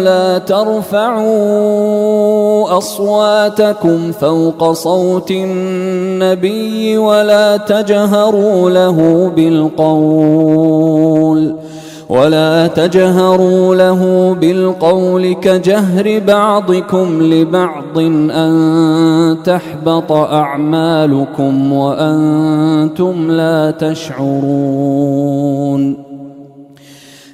لا ترفعوا أصواتكم فوق صوت النبي ولا تجهروا له بالقول ولا تجهروا له بالقول كجهر بعضكم لبعض أن تحبط أعمالكم وأنتم لا تشعرون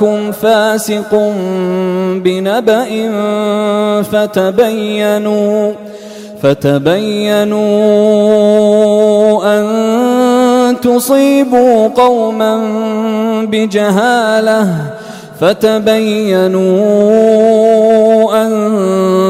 جاءكم فاسق بنبأ فتبينوا فتبينوا أن تصيبوا قوما بجهالة فتبينوا أن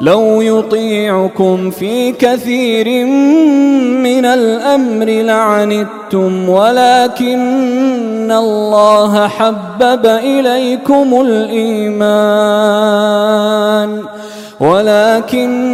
لو يطيعكم في كثير من الأمر لعنتم ولكن الله حبب إليكم الإيمان ولكن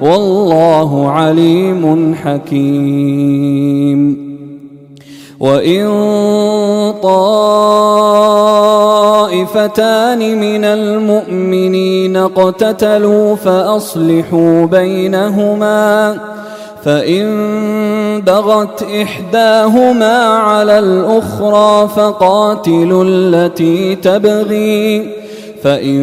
والله عليم حكيم. وإن طائفتان من المؤمنين اقتتلوا فأصلحوا بينهما فإن بغت إحداهما على الأخرى فقاتلوا التي تبغي فإن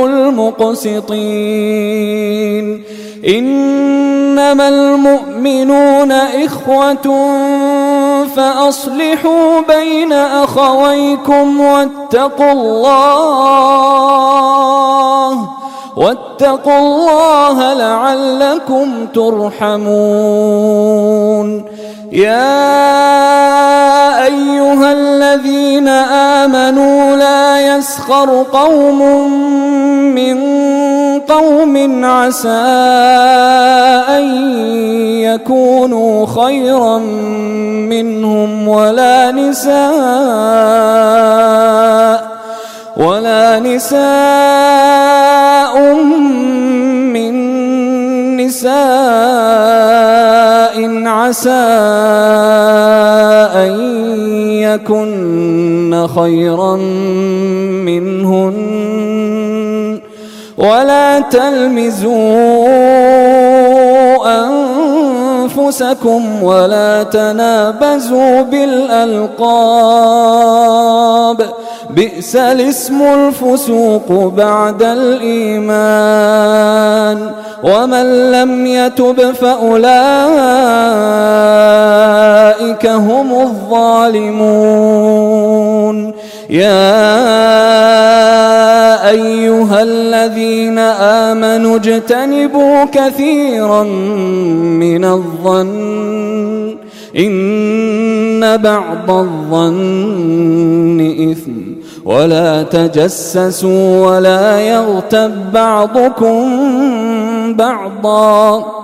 المقسطين. إنما المؤمنون إخوة فأصلحوا بين أخويكم واتقوا الله واتقوا الله لعلكم ترحمون. يا أيها الذين آمنوا لا يسخر قوم من قوم عسى أن يكونوا خيرا منهم ولا نساء نساء من نساء عسى أن يكن خيرا منهن. ولا تلمزوا أنفسكم ولا تنابزوا بالألقاب. بئس الاسم الفسوق بعد الإيمان. ومن لم يتب فأولئك هم الظالمون. يا أيها الذين آمنوا اجتنبوا كثيرا من الظن. إن بعض الظن إثم. ولا تجسسوا ولا يغتب بعضكم بعضا.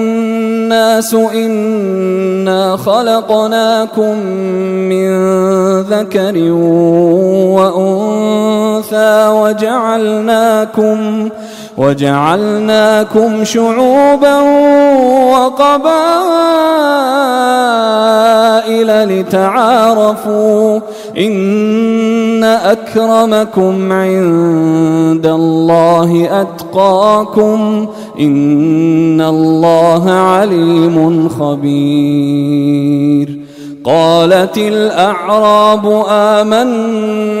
إنا خلقناكم من ذكر وأنثى وجعلناكم وجعلناكم شعوبا وقبائل لتعارفوا إن أكرمكم عند الله أتقاكم إن الله عليم خبير قالت الأعراب آمنا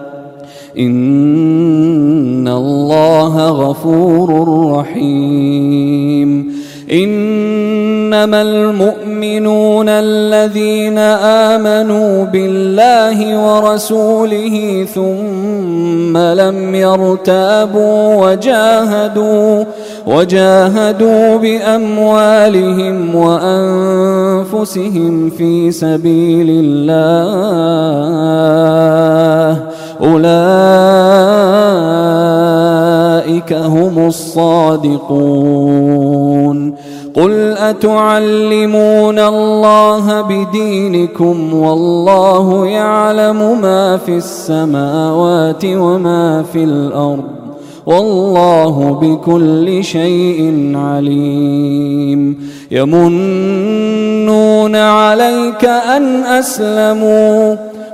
إن الله غفور رحيم. إنما المؤمنون الذين آمنوا بالله ورسوله ثم لم يرتابوا وجاهدوا وجاهدوا بأموالهم وأنفسهم في سبيل الله. أولئك هم الصادقون. قل أتعلمون الله بدينكم والله يعلم ما في السماوات وما في الأرض والله بكل شيء عليم. يمنون عليك أن أسلموا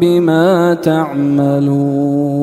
بما تعملون